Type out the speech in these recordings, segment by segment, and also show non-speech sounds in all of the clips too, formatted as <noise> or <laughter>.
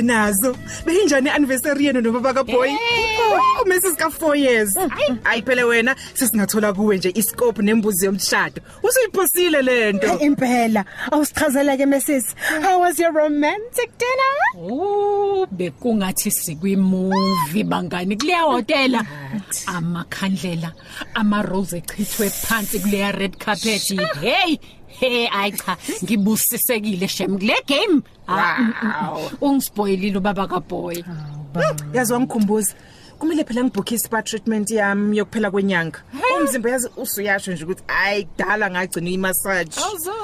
uze nazo. Beyinjani i-anniversary yenu nobaba kaboy? Oh mrs ka 4 years hayi. Hayi phela wena sesingathola kuwe nje iscope nembuzi yomshado. Usuyiphosile lento Hey impela. Awusichazela ke Mrs how was your romantic dinner? Oh, bekungathi sikwimovie bangani. Kuleya hotela. Amakhandlela, ama rose echithwe phansi kuleya red carpet. Hey, hey ay cha, ngibusisekile shem kule game. Ah, mm, mm, mm. Ungispoilile ubaba kaboy. yazi wangikhumbuza. Kumele phela ngibhukhe ispa treatment yami yokuphela kwenyanga. Umzimba yazi usuyasho nje ukuthi hayi kudala ngagcina imassage.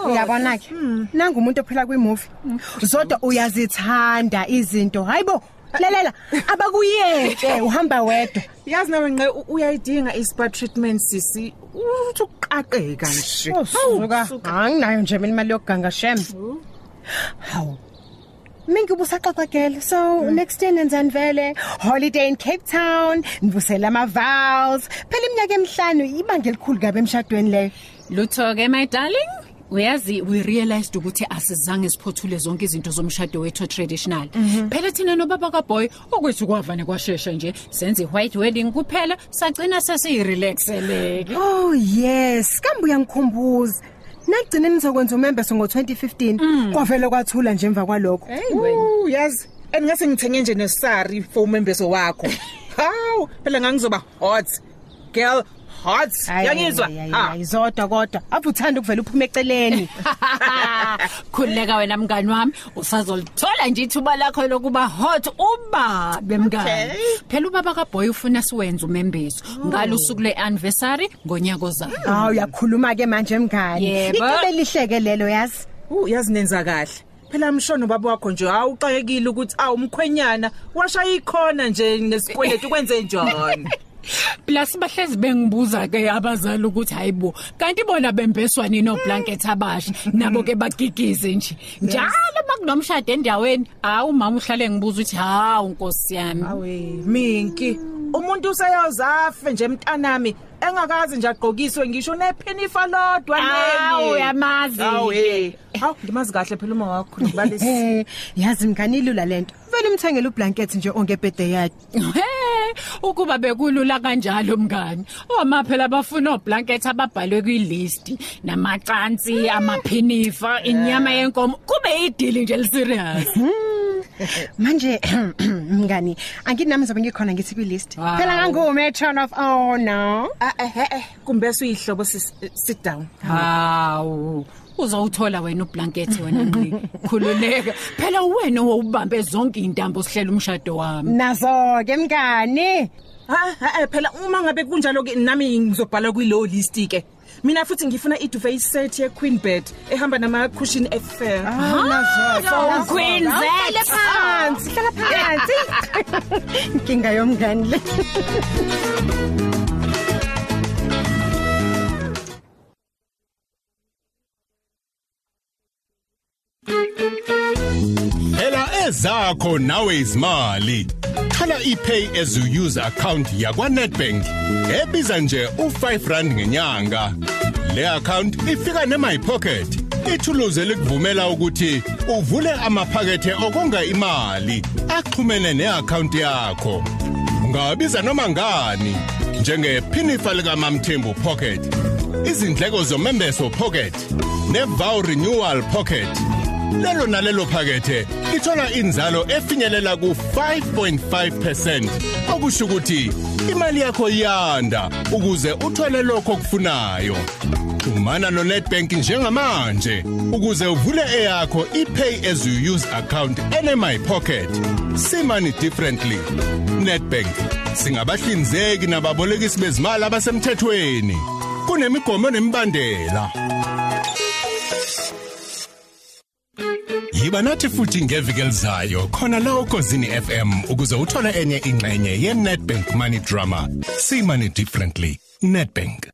Uyabona ke? Nanga umuntu ophela kwimovie. Zodwa uyazithanda izinto. Hayibo lalela abakuyeke uhamba wedwa. Yazi nawe nqe uyayidinga ispa treatment sisi? Uthi ukuqaqeka nje Suka anginayo nje mina imali yokuganga shem Hawu Mingi busaxaxakela so next year nenzani vele holiday in Cape Town. nivusela ama vows. phela iminyaka emihlanu ibanga elikhulu kabe emshadweni leyo Lutho ke my darling. Uyazi we realized ukuthi asizange siphothule zonke izinto zomshado wethu traditional. Phela thina nobaba kaboy okwethu kwavane kwashesha nje senze white wedding kuphela sagcina sesirelaxeleke. Oh yes kambe uyangikhumbuza Nagcina nizokwenza umembeso ngo2015 kwavele kwathula nje emva kwalokho. Uh, yazi engase ngithenge nje nesari for umembeso wakho. <laughs> Hawu phela ngangizoba hot. Girl hot. Yangizwa. ha. izodwa kodwa. Avuthanda ukuvela uphume eceleni. <laughs> Khuleka wena mngani wami. Usazolithola nje ithuba lakho lokuba hot ubabe mngani. Phela ubaba kaboy ufuna siwenze umembeso ngalusuku leanniversary ngonyaka ozayo. Hawu uyakhuluma ke manje mngani. Yebo. Icebe lihleke lelo yazi? Uh, yazi nenza kahle. Phela mshono baba wakho nje awuxakekile ukuthi awumkhwenyana washaya ikhona nje nesikweletu kwenze njani? <laughs> Plus bahlezi bengibuza ke abazali ukuthi hayibo kanti bona bembeswa nini oblanket abasha nabo ke bagigize nje. Njalo makunomshado endaweni hawu mama uhlale ngibuza ukuthi hawu nkosi yami. Awe minki umuntu useyozafe nje mntanami engakazi nje agqokiswe ngisho nephenifa lodwa Awu, uyamazi awe hawu ngimazi kahle phela uma wakho ngibalisi. Eh yazi mngani ilula lento. Vele umthengele ublanket nje ongebhede yakhe He ukuba bekulula kanjalo mngani. Oma phela bafuna oblanket ababhalwe kwilist namacansi amaphinifa inyama yenkomo kube idili nje liserious <laughs> manje <clears throat> mngani anginami ngizobe ngikhona ngithi kwilist. Wow. phela ngangume turn off. Oh no. Ah, eh eh kumbe suyihlobo sis- sit down. Hawu uzowuthola wena ublanket wena ngqi. Khululeka. Phela wena owubambe zonke intambo sihlela umshado wami. Nazo ke mngani. Ha ha, eh, phela uma ngabe kunjalo ke nami ngizobhala kwi-low list ke mina futhi ngifuna i-duvet set ye-queen bed ehamba nama-cushion affair. So queen Hlala Z phansi hlala phansi. <laughs> Inkinga yomngani le. Ela ezakho nawe izimali. Thola iPay as you use account yakwa Nedbank ebiza nje u5 rand ngenyanga. Le account ifika neMy Pocket. Ithuluze likuvumela ukuthi uvule amaphakethe okonga imali axhumene neaccount yakho. Ungabiza noma ngani njengepinifa lika Mamthembu Pocket. Izindleko zomembeso Pocket nevow renewal Pocket. Lelo nalelo phakethe lithola inzalo efinyelela ku 5.5% okusho ukuthi imali yakho iyanda ukuze uthole lokho okufunayo. Xhumana no Nedbank njengamanje ukuze uvule eyakho iPay as you use account ene my pocket. See money differently. Nedbank singabahlinzeki nababolekisi bezimali abasemthethweni. Kunemigomo nemibandela. Yiba nathi futhi ngeviki elizayo khona la ukozini FM ukuze uthole enye ingxenye ye Nedbank Money Drama. See money differently. Nedbank